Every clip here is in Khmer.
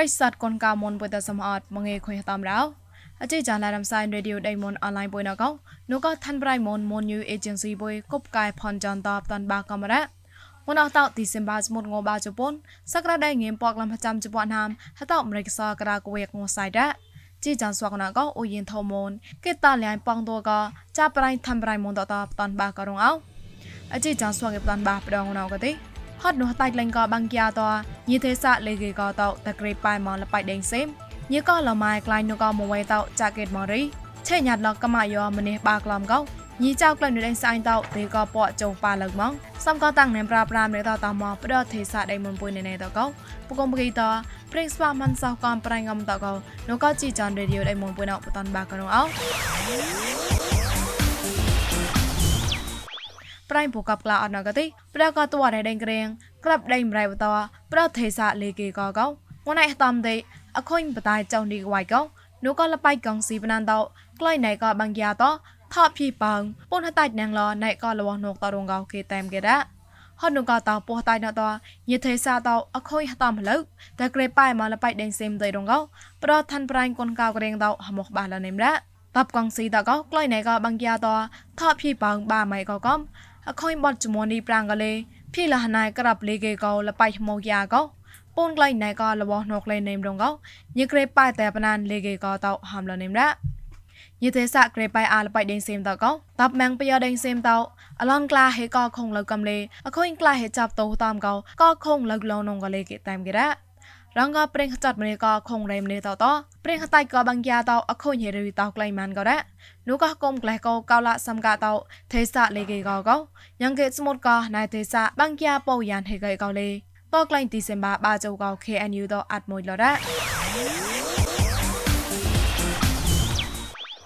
រិស័តកុនកៅមុនពុតសមអត់មងេខុយតាមរោអជិចាឡារំសាយរេឌីយោដៃមុនអនឡាញពុយណកោនោះក៏ឋានប្រៃមុនមុនយូអេเจนស៊ីពុយគប់កាយផនចន្តបតាន់បាកាមេរ៉ាមុនអត់តឌីសេមបាស្មុតងបាជប៉ុនសក្តាដៃងៀមពកលំប្រចាំជប៉ុនហាមហតអមេរិកសក្តាគវេកងសៃដាជីចានស្វកណកោអូយិនថោមនគេតាលៃប៉ងតកចាប្រៃឋានប្រៃមុនតតតាន់បាករងអោអជិចានស្វកតាន់បាប្រងណៅកទេ ហត់នោះតៃលេងក៏បាំងគៀតញីទេសៈលេគេក៏តតក្រេប៉ៃមកលបៃដេងសេមញីក៏លម៉ៃក្លាញ់នោះក៏មកវេតចាកេតមករីឆេញាត់លកម៉ាយោម្នេះបាក្លំកោញីចៅក្លែងនៅដេងសាញ់តទេក៏ពកចុងប៉ាលឹកមកសំក៏តាំងណែប្រាប្រាមនៅតតមកប្រដទេសៈដេមុនពុយនៅណែតកោពកុំបកីតព្រេងស្វាមិនសោះកំប្រៃងំតកោនោះក៏ជីចានរេឌីយោដេមុនពុយណោបតនបាកណោអោ ប្រៃពូកັບក្លាអត់ណកទេប្រក៏តួរ៉េដេងក្រៀងក្រាប់ដេញប្រៃបតប្រទេសៈលេគេកោកោងណៃតំទេអខុញបតាយចောင်းឌីក្វៃកោនោះក៏លបៃកងស៊ីបណានតក្លែងណៃក៏បាំងយ៉ាតថោភីប៉ងពុនហតៃណាំងឡណៃក៏លវនោះតរងកោគេតែមគេរ៉ាហត់នោះក៏តពោះតៃណតយេទេសាតអខុយតំលឹកតែក្រេប៉ៃមកលបៃដេងសេមតៃរងកោប្រឋានប្រៃកូនកៅក្រេងតហមកបាឡនេមរ៉ាតបកងស៊ីតកោក្លែងណៃក៏បាំងយ៉ាតថោភីប៉ងបាម៉ៃក៏កំ អខុយបត់ចមួនីប្រាំងកលេភីលះណៃក្រាប់លេគេកោលបៃមកយ៉ាកោពូនក្លែងណៃក៏លវនោះក្លែងនេមរងកោញិក្រេប៉ៃតែបណានលេគេក៏តហាំលនេមរ៉ាយេទេសៈក្រេបៃអាលបៃដេងសេមតកោតបម៉ាំងពយដេងសេមតោអឡនក្លាហេកោខុងលៅកំលេអខុញក្លាហេចាប់តោតាមកោកោខុងលៅឡងនងកលេគេតាមគេរ៉ា រងកប្រេងចាត់ម្នេះក៏ខុងរេម្នេះតតប្រេងតៃក៏បាំងយ៉ាតអខុញហេរីតក្លៃម៉ានក៏រ៉ានោះក៏គុំក្លេះក៏កោឡាសំកាតទេសៈលេគេក៏កោយ៉ាងគេស្មុតក៏ណៃទេសៈបាំងយ៉ាពោយ៉ានហេគេក៏លេតក្លែងឌីសេមបាបាជោកោ KNU តអាត់មួយលរ៉ា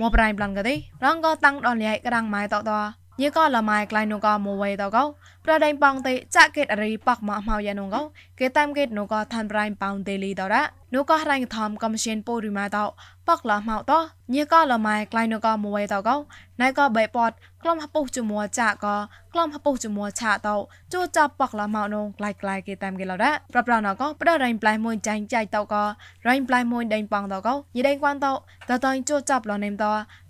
មកប្រៃប្លន់កទេរងក៏តាំងដល់លាយក្រាំងម៉ៃតតញីក៏លម៉ៃក្លៃនោះក៏មួយវេតកោប្រដេញប៉ងទេចាក់កេតអរីប៉កមកមកយ៉ានោះក៏គេតាំកេតនោះក៏ឋានប្រៃប៉ោងទេលីតរ៉ានោះក៏រ៉ាញ់ធំកំសិនពូរីម៉ាតប៉កឡមកតញីក៏លម៉ៃក្លៃនោះក៏មួយវេតកោណៃក៏បេពតក្លំហពុះជមួចាក់ក៏ក្លំហពុះជមួឆាតជួចាប់ប៉កឡមកនោះក្លៃក្លៃគេតាមគេឡរ៉ាប្រប្រណក៏ប្រដេញប្លៃមួយចាញ់ចាច់តក៏រ៉ាញ់ប្លៃមួយដេញប៉ងតក៏ញីដេញគួនតតតជួចាប់ឡនេមត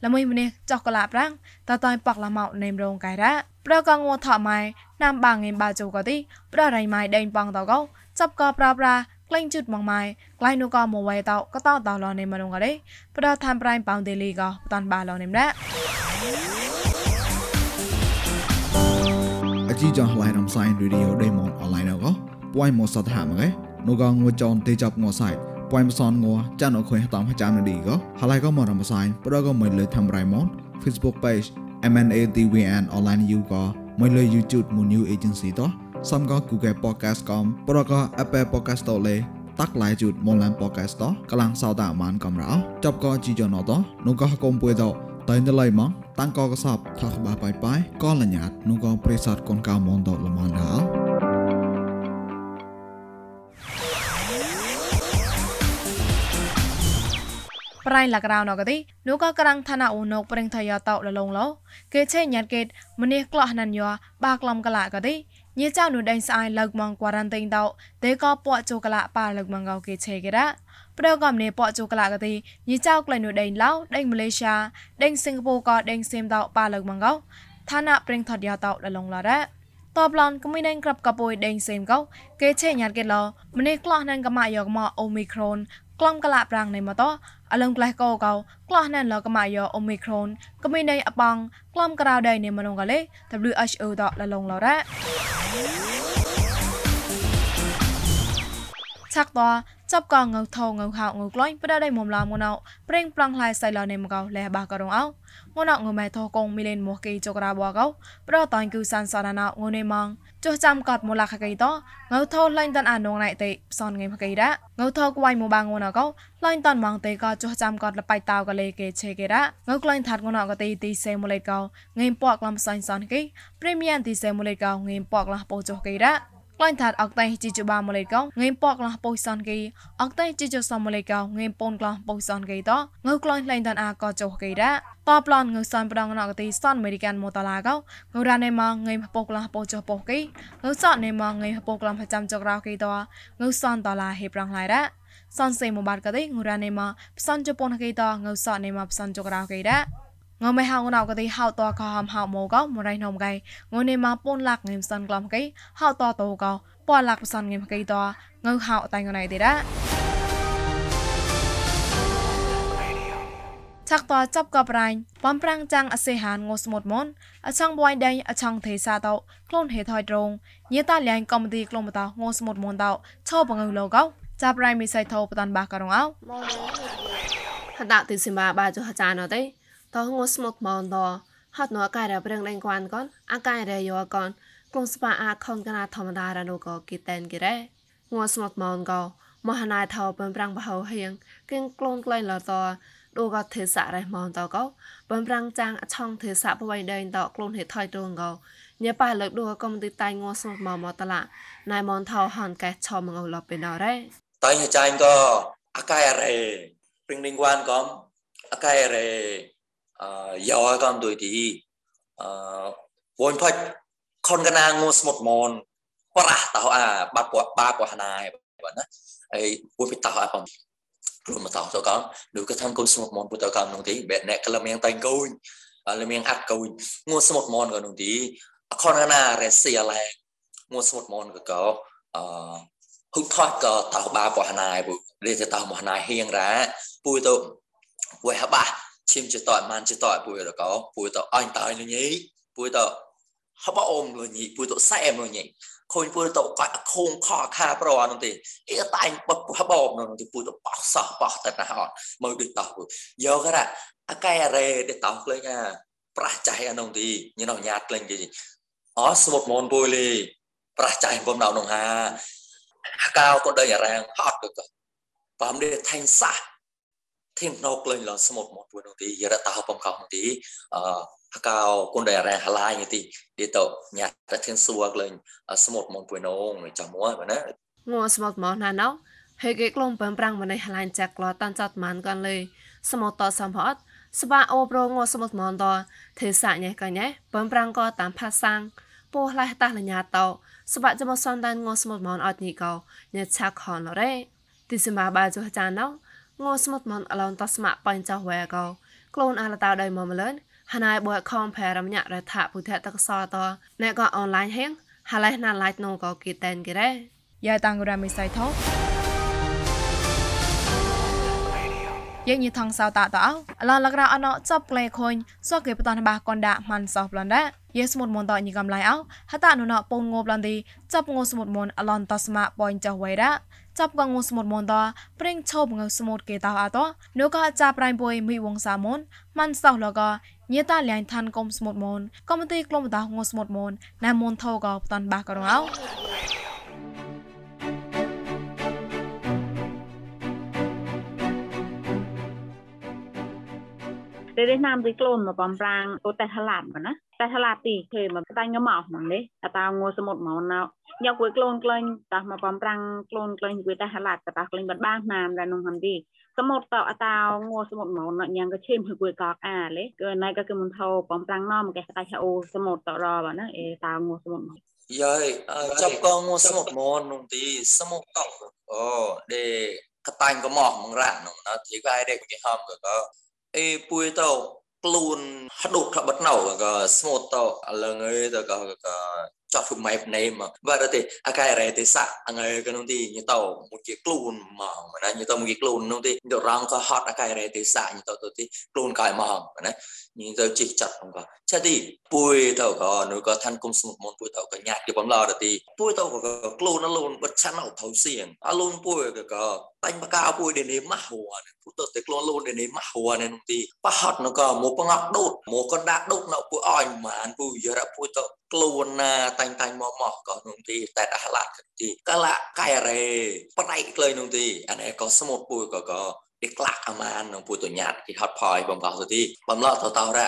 ល្មួយម្នេះចកកឡាប្រាំងតតប៉កឡមកនេមរងកៃរ៉ាប្រកងវថម៉ៃណាំបាងងេបាជូក៏ទីប្ររៃម៉ៃដេញប៉ងតក៏ចាប់ក៏ប្រប្រាក្លែងជុតមកម៉ៃក្លែងនោះក៏មកវ៉ៃតក៏តតឡនេមរងក៏ទេប្រថាំប្រៃប៉ងទេលីក៏តាន់បាឡនេមរ៉ាអជីចងឡៃរំសាយរីឌីអូដេម៉ុនអនឡាញកោពួយមកសតហាមកែនោះក៏ងួចនទេចាប់ងសៃពួយមសនងចានអខុយតាមចាំនឌីក៏ហឡៃក៏មករំសាយប្រក៏មិនលើធ្វើរៃម៉ុន Facebook page MNATVN online you ក៏មិនលើ YouTube មួយ new agency តសំក៏ Google podcast កំប្រក៏ Apple podcast តលេតាក់ឡៃជូតមកឡាន podcast តកលាំងសោតាមានកំរោចប់ក៏ជីចណតនោះក៏កុំពួយតតែនៅឡៃម៉ងតាំងកកសបថខបាបាយបាយក៏លញ្ញាតនោះក៏ប្រេសតកូនកៅមនតលមនដល់ ប្រៃលករៅណកទីនោះក៏ក្រាំងឋានៈអូនកប្រេងថយតោលលងលោគេឆេញាត់គេម្នេះក្លោះណានយោបាក្លំកលាកទីញីចៅនោះដេញស្អាយលើកមងគួរ៉ាន់ទិញតោទេក៏ពក់ជូកលាប៉ាលើកមងកោគេឆេគេរ៉ាប្រកកំនេះពក់ជូកលាកទីញីចៅក្លែងនោះដេញឡៅដេញម៉ាឡេស៊ីដេញសិង្ហបុរីក៏ដេញសៀមតោប៉ាលើកមងកោឋានៈប្រេងថតយោតោលលងឡរ៉ាតបឡនកមីដេងក្រាប់កពុយដេងសេមកោគេឆេញាត់គេឡម្នេះក្លោះណានកម៉ាយកមកអូមីក្រូន ក្លំកលាប្រាំងនៃមកតអលងក្លេះកោកោក្លោះណានលកម៉ាយកអូមីក្រូនកមីដេងអបងក្លំក្រៅដៃនៃមនងកលេ WHO តលលងឡរ៉ា ឆាក់តចាប់កងងៅថងងៅហៅងៅក្លាញ់ប្រដៃមុំឡាមងណៅប្រេងប្រងឡៃសៃឡនេមកោលេបាករងអោងណៅងម៉ែថកងមីលេនមកគីចក្រាបកោប្រតាញ់គឺសានសារណៅងនេម៉ងចុះចាំកត់មូលាខកៃតងៅថោឡាញ់តានអានងណៃតេសនងៃមកៃរ៉ាងៅថោក្វៃមកបាងងណៅកោឡាញ់តានម៉ងតេកោចុះចាំកត់លបៃតាវកលេគេឆេគេរ៉ាងៅក្លាញ់ថាត់ងណៅកតេទីសេមូលេកោងៃពកលំសាញ់សនគីព្រីមៀមទីសេមូលេកោងៃពកលះពោចុះគេរ៉ា ក្លែងថាត់អកតៃជីជបាមលេកោងេពកលះពុយសនគីអកតៃជីជសមលេកោងេពូនក្លះពុយសនគីតងើក្លែងក្លែងតានអាកោចុះគីរ៉ាតបឡនងើសនប្រងណកទីសនអមេរិកានមូតាឡាកោងើរ៉ានេម៉ងងេពុកក្លះពុចុះពុគីងើសតនេម៉ងងេពុកក្លះប្រចាំចក្រោគីតងើសនតឡាហេប្រងឡៃរ៉ាសនសេមបាតកទេងូរ៉ានេម៉ាផ្សំជប៉ុនកេតងៅសអនេម៉ាផ្សំជក្រៅកេដា ងើមេហៅណៅកទេហៅតកហំហៅម៉ូកមរៃណំកៃងូនេម៉ាពូនលាក់ងឹមសិនក្លំកៃហៅតតោកប៉លាក់ផ្សំងឹមកៃតងើហៅតៃងណៃទេដាឆាក់តចាប់កបរៃបំប្រាំងចាំងអសេហានងស្មុតមុនអឆងបួយដេញអឆងទេសាតោខ្លួនហេថយត្រងញេតាលៀងកំទីក្លុំតោងស្មុតមុនតោឆោបង្ងឡូកោចាប់រៃមីសៃថោបតាន់បាករងអោហដាទីសិមាបាចុហចាណទេ តោងស្មុតមុនតោហត់នោះកាយរប្រឹងដេញគួនកនអាកាយរយោកនក្លុំស្បាអាខុនកណាធម្មតារនូកោគីតែនគីរ៉េងស្មុតមុនកោមហណាយថោបំប្រាំងបហោហៀងគៀងក្លូនក្លែងលតោដូក៏ទេសៈរេះមកតក៏បំប្រាំងចាងឆងទេសៈបវៃដេងតខ្លួនហេថយត្រងក៏ញ៉ាប៉ាលើកដូក៏មិនទីតៃងស្មកមកតឡាណៃមនថោហានកែឆមងលបពេលណរ៉េតៃចាញ់ក៏អាកាយរេព្រិងឌីងវ៉ានក៏អាកាយរេ អឺយោក៏ដូចទីអឺវនផាច់ខុនកណាងស្មុតមនប្រះតោអាបាត់បាបហណាយបាទណាហើយពួយពីតោអាផងខ្លួនមកតោទៅកោនោះក៏ធ្វើកូនស្មុកមនពុតកោនោះទីបែអ្នកក្លមៀងតែងកូនលមៀងអាត់កូនងួ ស្មុកមនក៏នោះទីអខនណារេស៊ីឡែងួស្មុកមនក៏កោអឺហុកថតក៏តោបាបោះណាយពុលេទៅតោមោះណាយហៀងរ៉ាពួយទៅពួយហបាឈិមចតអមានចតពួយទៅកោពួយទៅអញតើលញីពួយទៅហបអមលញីពួយទៅសែមលញីខូនពួយទៅកាច់ខូងខខាប្រអនោះទេអីតែងបបបបនោះទេពួយទៅបោះសោះបោះតែណាអត់មើលដូចតោពួយយកករអាកែរ៉េទេតោក្លែងអាប្រះចៃអានោះទីញ៉ោញាតក្លែងគេអស្មុតមនពួយលីប្រះចៃបំដៅនោះហាអាកៅក៏ដីរាងហត់ទៅក៏បំនេះថៃសា ធៀងណោក្លែងលស្មុតមកពួយនោះទីយរតោបំកោនោះទីអឺ hakao kun da ra halai ni ti di to nya ta thiên suak lên smot mon pui nong ni cha mo ba na ងัวស្មត់មកណាណោហើយគេក្លងបំប្រាំងម្នេះឡាញចាក់ក្លោតាន់ចាត់ម៉ានកាន់លេស្មត់តសំផអត់ស្បាអូប្រងស្មត់មកតទេសាញ៉េកញ៉េបំប្រាំងក៏តាមផាសាំងពោះឡះតាលញ្ញាតោស្បាចមកសំដានងស្មត់មកអត់នេះកោញ៉េឆាក់ខនរ៉េទីសមាបាចុះចាណោ ងស្មត់មកអឡនតស្មាបាញ់ចោះវ៉ែកោក្លូនអាលតៅដៃមកមលឿនហណៃបួខំផែរំញាក់រថាពុទ្ធតកសតណែក៏អនឡាញហេងហាឡៃណាឡៃណូក៏គីតែនគេរ៉េយ៉ាតាំងរ៉ាមីសៃថោ យើងញីថងសៅតាតអោអឡឡករអណោចាប់ក្លែខុញសក់គេបតនបាកនដាម៉ាន់សោះប្លនដាយេស្មុតមុនតញីកំឡៃអោហតានុណពងងោប្លនទីចាប់ងោស្មុតមុនអឡនតស្មាបនចៅវៃរ៉ាចាប់កងងស្មុតមនតប្រេងឈប់ងស្មុតគេតោអតនោះក៏ចាប់ប្រៃបុយមីវងសាមុនម៉ាន់សោះលកញេតាលៀងឋានកុំស្មុតមនកំទីក្លុំតោងស្មុតមនណាមនថោក៏បតនបាក៏រ ងអោទេទេណាមទីក្លូនមកបំប្រាំងអូតែហឡាតមកណាតែហឡាតទីគេមកតែងមកហ្មងនេះតើងួសមុទ្រមកណៅយកគួយក្លូនក្លែងតោះមកបំប្រាំងក្លូនក្លែងគួយតែហឡាតតោះក្លែងបាត់បាងណាមដែរនងហំទីសមុទ្រតអតាងួសមុទ្រមកណញ៉ាងក៏ឈិមគួយកកអាលេគឺណៃក៏គឺមិនថោបំប្រាំងណមកគេតែអូសមុទ្រតរបាទណាអេតាងួសមុទ្រមកយាយចាប់កងួសមុទ្រមកនងទីសមុទ្រតអូដេកតាញ់ក៏មកមងរ៉ានងណាទីកាយដេកគេហំក៏ អេពួយទៅខ្លួនហដុកខបិតណៅក៏ស្មូតទៅអលងអីទៅក៏ក៏ចោះហ្មៃណេមបាត់ទេអាកាយរ៉េទេសាអងៃក៏នោះទីញទៅមួយជាខ្លួនមកណាញទៅមួយខ្លួននោះទីទៅរងក៏ហត់អាកាយរ៉េទេសាញទៅទៅទីខ្លួនកាយមកណាញទៅជីកចាត់ផងក៏ឆាទីពួយទៅក៏នោះក៏ឋានគុំស្មុតមុនពួយទៅក៏ញាក់ទីបំឡទៅទីពួយទៅក៏ខ្លួនលូនបិទឆានអត់ថៅសៀងអលូនពួយក៏ក៏តាញ់បកាពួយដេនេះម៉ាស់ហួរពុ ទ្ធតែខ្លួនលូនដេនេះម៉ាស់ហួរនេះនោះទីប៉ហត់នោះក៏មកបង្អត់ដូតមកក៏ដាក់ដូតនៅពួយអញបានពួយយរពួយទៅខ្លួនណាតាញ់តាញ់មកមកក៏នោះទីតែដាក់ឡាត់ទីកលកៃរ៉េប្រៃក្លែងនោះទីអានេះក៏ស្មុតពួយក៏ក៏គេក្លាក់អាមាននឹងពួយទៅញាត់គេហត់ផយបំកោទៅទីបំឡោទៅតោរ៉ា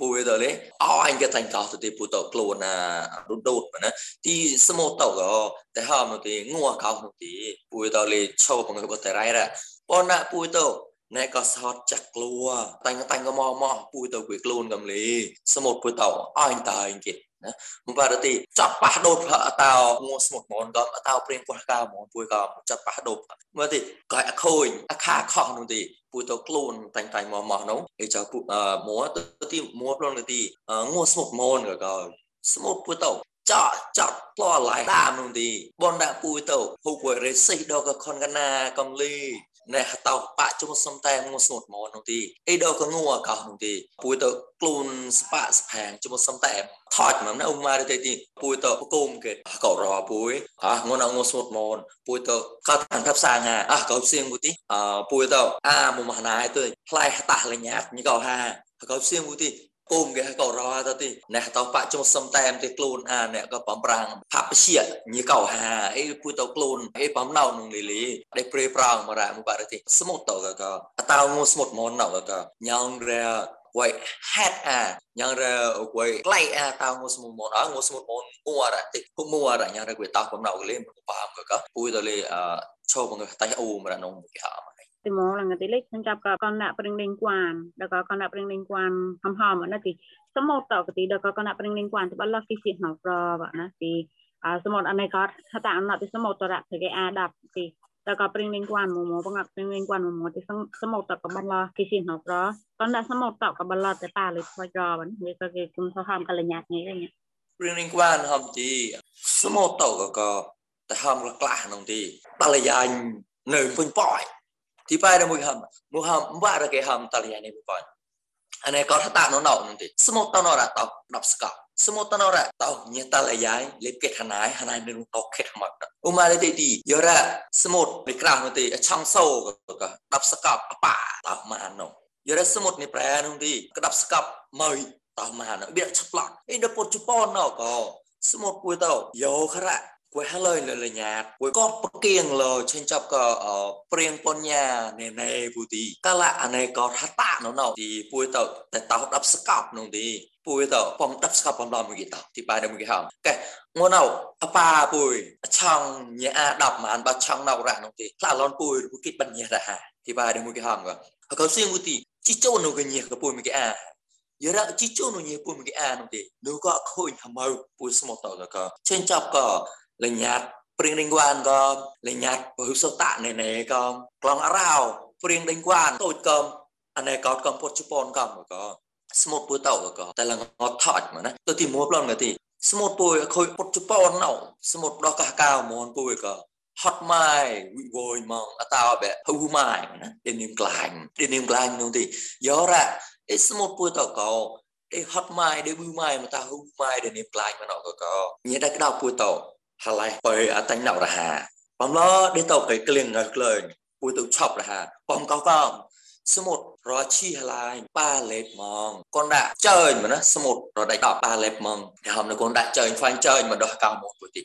ពួយទៅលេអអញគេតាញ់កោទៅទីពួយទៅខ្លួនណារុដូតណាទីស្មុតទៅក៏តែហមទីងัวកោនោះទីពួយទៅលេឈោបង្កទៅរ៉ៃរ៉ាប៉ុន្តែពួយទៅណែក៏សោតចាក់ក្លួតាញ់តាញ់ក៏មកមកពួយទៅគួយខ្លួនកំលីសមុទ្រពួយទៅអញតើអញគេ ណាមកបាទទីចាប់ប៉ះដូតអតោងួស្មុតមនក៏អតោព្រៀងពោះកៅមនពួយក៏ចាប់ប៉ះដូតមើលទីក៏អខូនអខាខោនោះទីពួយទៅខ្លួនតាំងតាំងមកមកនោះឯចៅពួមួទៅទីមួប្លន់ទីងួស្មុតមនក៏ក៏ស្មុតពួយទៅចាក់ចាក់ផ្លោះឡៃតាមនោះទីបនដាក់ពួយទៅហូបរេសិដល់ក៏ខនកណាកំលី ណែតោបាក់ជុំសំតែងស្ងួតមកនោះទីអីដល់ក៏ងัวកោនោះទីពួយទៅខ្លួនស្បាក់ស្ផាងជុំសំតែថតមកណាអ៊ុម៉ាទៅទីពួយទៅគុំគេក៏រអពួយអះងួនងួស្ងួតមកពួយទៅក៏តាមភាសាងាអះក៏ផ្សេងមួយទីអពួយទៅអាមកមណាយទៅផ្លែតាស់លញ្ញាតញីក៏ហាក៏ផ្សេងមួយទី ពុំគេក៏រអទៅទីណែតបច្ចុប្បន្នសំតែមទីខ្លួនអាអ្នកក៏បំប្រាំងផាប់ជាញីកោហាអីពួយទៅខ្លួនអីបំណៅនឹងលីលីដេប្រេប្រាំងមករ៉ាមកបារទីស្មុតទៅក៏តៅងស្មុតមកណៅក៏ញ៉ងរែវៃហាត់អាញ៉ងរែវៃក្លៃអាតៅងស្មុតមកអងស្មុតមកអ៊ូរ៉ាទីពុំអ៊ូរ៉ាញ៉ងរែគួយតៅបំណៅលេមកបាមក៏ពួយទៅលេអឈោបងតៃអ៊ូមរ៉ានងគេហៅ ติมองหลังกันติเล็กฉันจับกับกันละปริงเลงกวนแล้วก็กันละปริงเลงกวนหอมหอมนะติสมมติต่อกติแล้วก็กันละปริงเลงกวนที่บ้านเรกฟิสิกส์หอกรอบนะติอ่าสมมติอันไหนก็ถ้าต่างหนอติสมมติต่อระถึงไออาดับติแล้วก็ปริงเลงกวนหมูหมูปังกับปริงเลงกวนหมูหมูที่สมมติต่อกับบ้านเรกฟิสิกส์หอกรอกันละสมมติต่อกับบ้านเราแต่ป่าเลยพอยรอบันนี่ก็คือคุณพ่อหอมกันละยัดไงอย่างเงี้ยปริงเลงกวนหอมจีสมมติต่อกับก็แต่หอมกล้าหนุ่มตีปลายยันหนึ่งพึ่งปล่อย cái hầm ta liền này bọn anh này có thắt nó nậu nanti semua tao nó ra tao đọc ska semua tao nó ra tao nhẹ ta lại giải lip kết hành ái hành ái nên tao kết mặt uma le ti yo ra semut ni kram nanti chang sâu ka đọc ska apa tao mà nó yo ra semut ni pra nanti ka đọc ska mời tao mà nó biết chắp lọt ấy nó pot chupon nó có semut cuối tao yo khara គួយហើយលើលញ្ញាតគួយក៏ប្រគៀងលើចេញចាប់ក៏ព្រៀងបញ្ញាណែណែពូទីកាលអាណែក៏ហតាណណទីពួយទៅតែតោដាប់ស្កប់នោះទីពួយទៅបំដាប់ស្កប់បំឡំមួយតទីបាយមួយហងកែងួនអោអប៉ាពួយឆងញ៉ាដាប់បានបាឆងណៅរ៉ានោះទីខ្លះលនពួយគិតបញ្ញារ៉ាទីបាយមួយហងក៏ក៏សៀងមួយទីជីចូលនោះកញ្ញាក៏ពួយមួយអា yara chicho no nye pum ge an de no ka khoi hamau pu smo to ka chen chap ka លញ្ញាតព្រៀងដេញគួនក៏លញ្ញាតពហុសតណែណែក៏ក្លងអរោព្រៀងដេញគួនតូចក៏អណែកោតកំពុតជប៉ុនក៏ក៏ស្មូតពួយតោក៏តែលងអត់ថតមកណាទៅទីមួប្លន់ក៏ទីស្មូតពួយខូចពុតជប៉ុនណៅស្មូតដោះកាកៅមនពួយក៏ហត់ម៉ៃវិវយមកអតោបែហូម៉ៃណាទីនាមក្លាញ់ទីនាមក្លាញ់នោះទីយោរ៉ាអេស្មូតពួយតោក៏អេហត់ម៉ៃដេវិម៉ៃមកតាហូម៉ៃដេនាមក្លាញ់មកណោក៏ញ៉ែតែក្តៅពួយតោ halai poi atanh nau raha pom lo đi tàu cái kling ngai kling pui tu chop raha pom cao cao សមុទ្ររជាឡាយប៉ាលេបម៉ងកូនដាក់ចើញមកណាសមុទ្ររដាច់ដល់ប៉ាលេបម៉ងគេហមនៅកូនដាក់ចើញខ្វាញ់ចើញមកដោះកៅមកពុតិ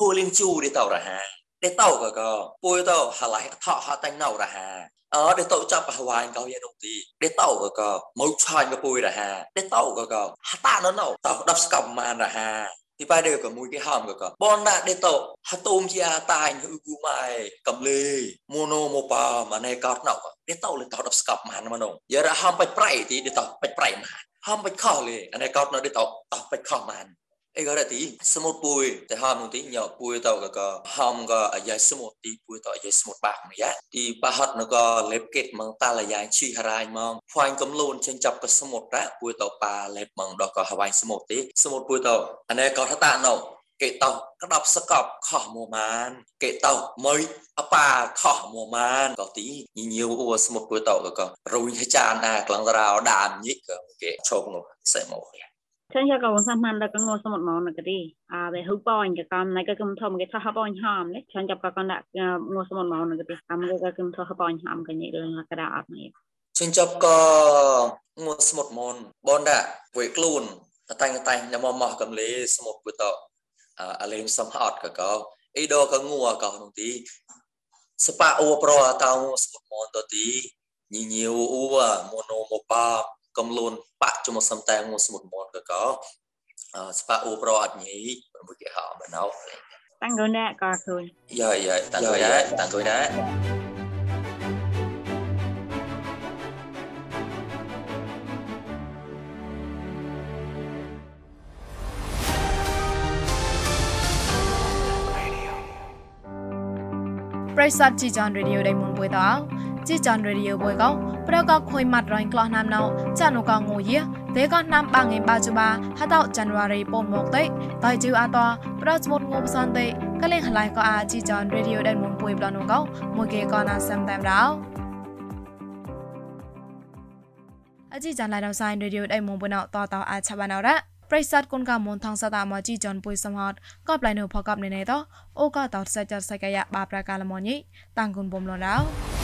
គូលីងជូទេតរហាទេតកកពួយតហឡៃអថហតៃណៅរហាអើទេតចាប់ហវ៉ាញកោយានោះទីទេតកកមកឆាញ់កពួយរហាទេតកកហតាណណៅតដល់ស្កប់ម៉ានរហា គូម៉ៃកំលេមូណូម៉ូប៉ាម៉ាណេកោតណៅដេតោលេតោដស្កប់ម៉ានម៉ានងយារហំបាច់ប្រៃទីដេតោបាច់ប្រៃម៉ានហំបាច់ខោលេអាណេកោតណៅដេតោតោបាច់ខោម៉ានអីក៏ រទីសមុទ្រពួយតែហមនោះទីញោពួយតក៏ក៏ហមក៏អាយសមុទ្រទីពួយតអាយសមុទ្របាក់នេះយ៉ាទីបហត់នោះក៏លេបកេតមកតាលាយឈីហរាយមកខ្វាញ់កំលូនចេញចាប់ក៏សមុទ្រដែរពួយតប៉ាលេបមកដល់ក៏ហវាញ់សមុទ្រទីសមុទ្រពួយតអានេះក៏ថាតាណោគេតោក្តាប់សកប់ខោះមួម៉ានគេតោមើយអប៉ាខោះមួម៉ានក៏ទីញញៀវអ៊ូសមុទ្រពួយតក៏រុញចានណាក្លងរោដានញិកក៏គេឈប់នោះសេមក chân cho cầu sát man là cái ngô số một món là cái đi à về hữu bòi cái con này cái cầm thơm cái thọ bòi hòm đấy chân cho con đã ngô số một món là cái đi cầm cái cái cầm thọ bòi hòm cái này là cái đạo này chân chấp có ngô số một món bon đã với luôn tay tay nhà mò mò cầm lấy số một bữa tọ à lên sâm hot cái កំលួនបាក់ជាមួយសំតែងមួយសមុទ្រមនកកស្ប៉ាអូប្រអត់ញីមួយគេហៅបណ្ដោតាំងគូនដែរក៏ខ្លួនយាយយាយតាំងគូនដែរតាំងគូនដែរប្រិស័តជីចនរ៉ាឌីអូដៃមុនបុយតោ ជីចនរេឌីយោបយកោប្រកបខុយម៉ាត់រងក្លោះណាំណៅចានូកងូយេទេកោណាំបាងឯបាជបាហតោចានវ៉ារីពូនមកតៃតៃជឺអាតោប្រោចមុតងូផ្សនតៃកលេងហ្លៃកោអាជីចនរេឌីយោដែលមុំពួយប្លនូកោមួយកេកោណាសាំតាមរោអជីចានឡៃដល់សៃរេឌីយោដែលមុំបុណោតតោអាចបាណរ៉ាប្រិស័តគុនកាមុនថងសតាមជីចនពុយសំហតក៏ប្លៃនៅផកបណេណេតអូក៏តោសេចចសកាយបាប្រកាលមញីតាំងគុនបំលនរោ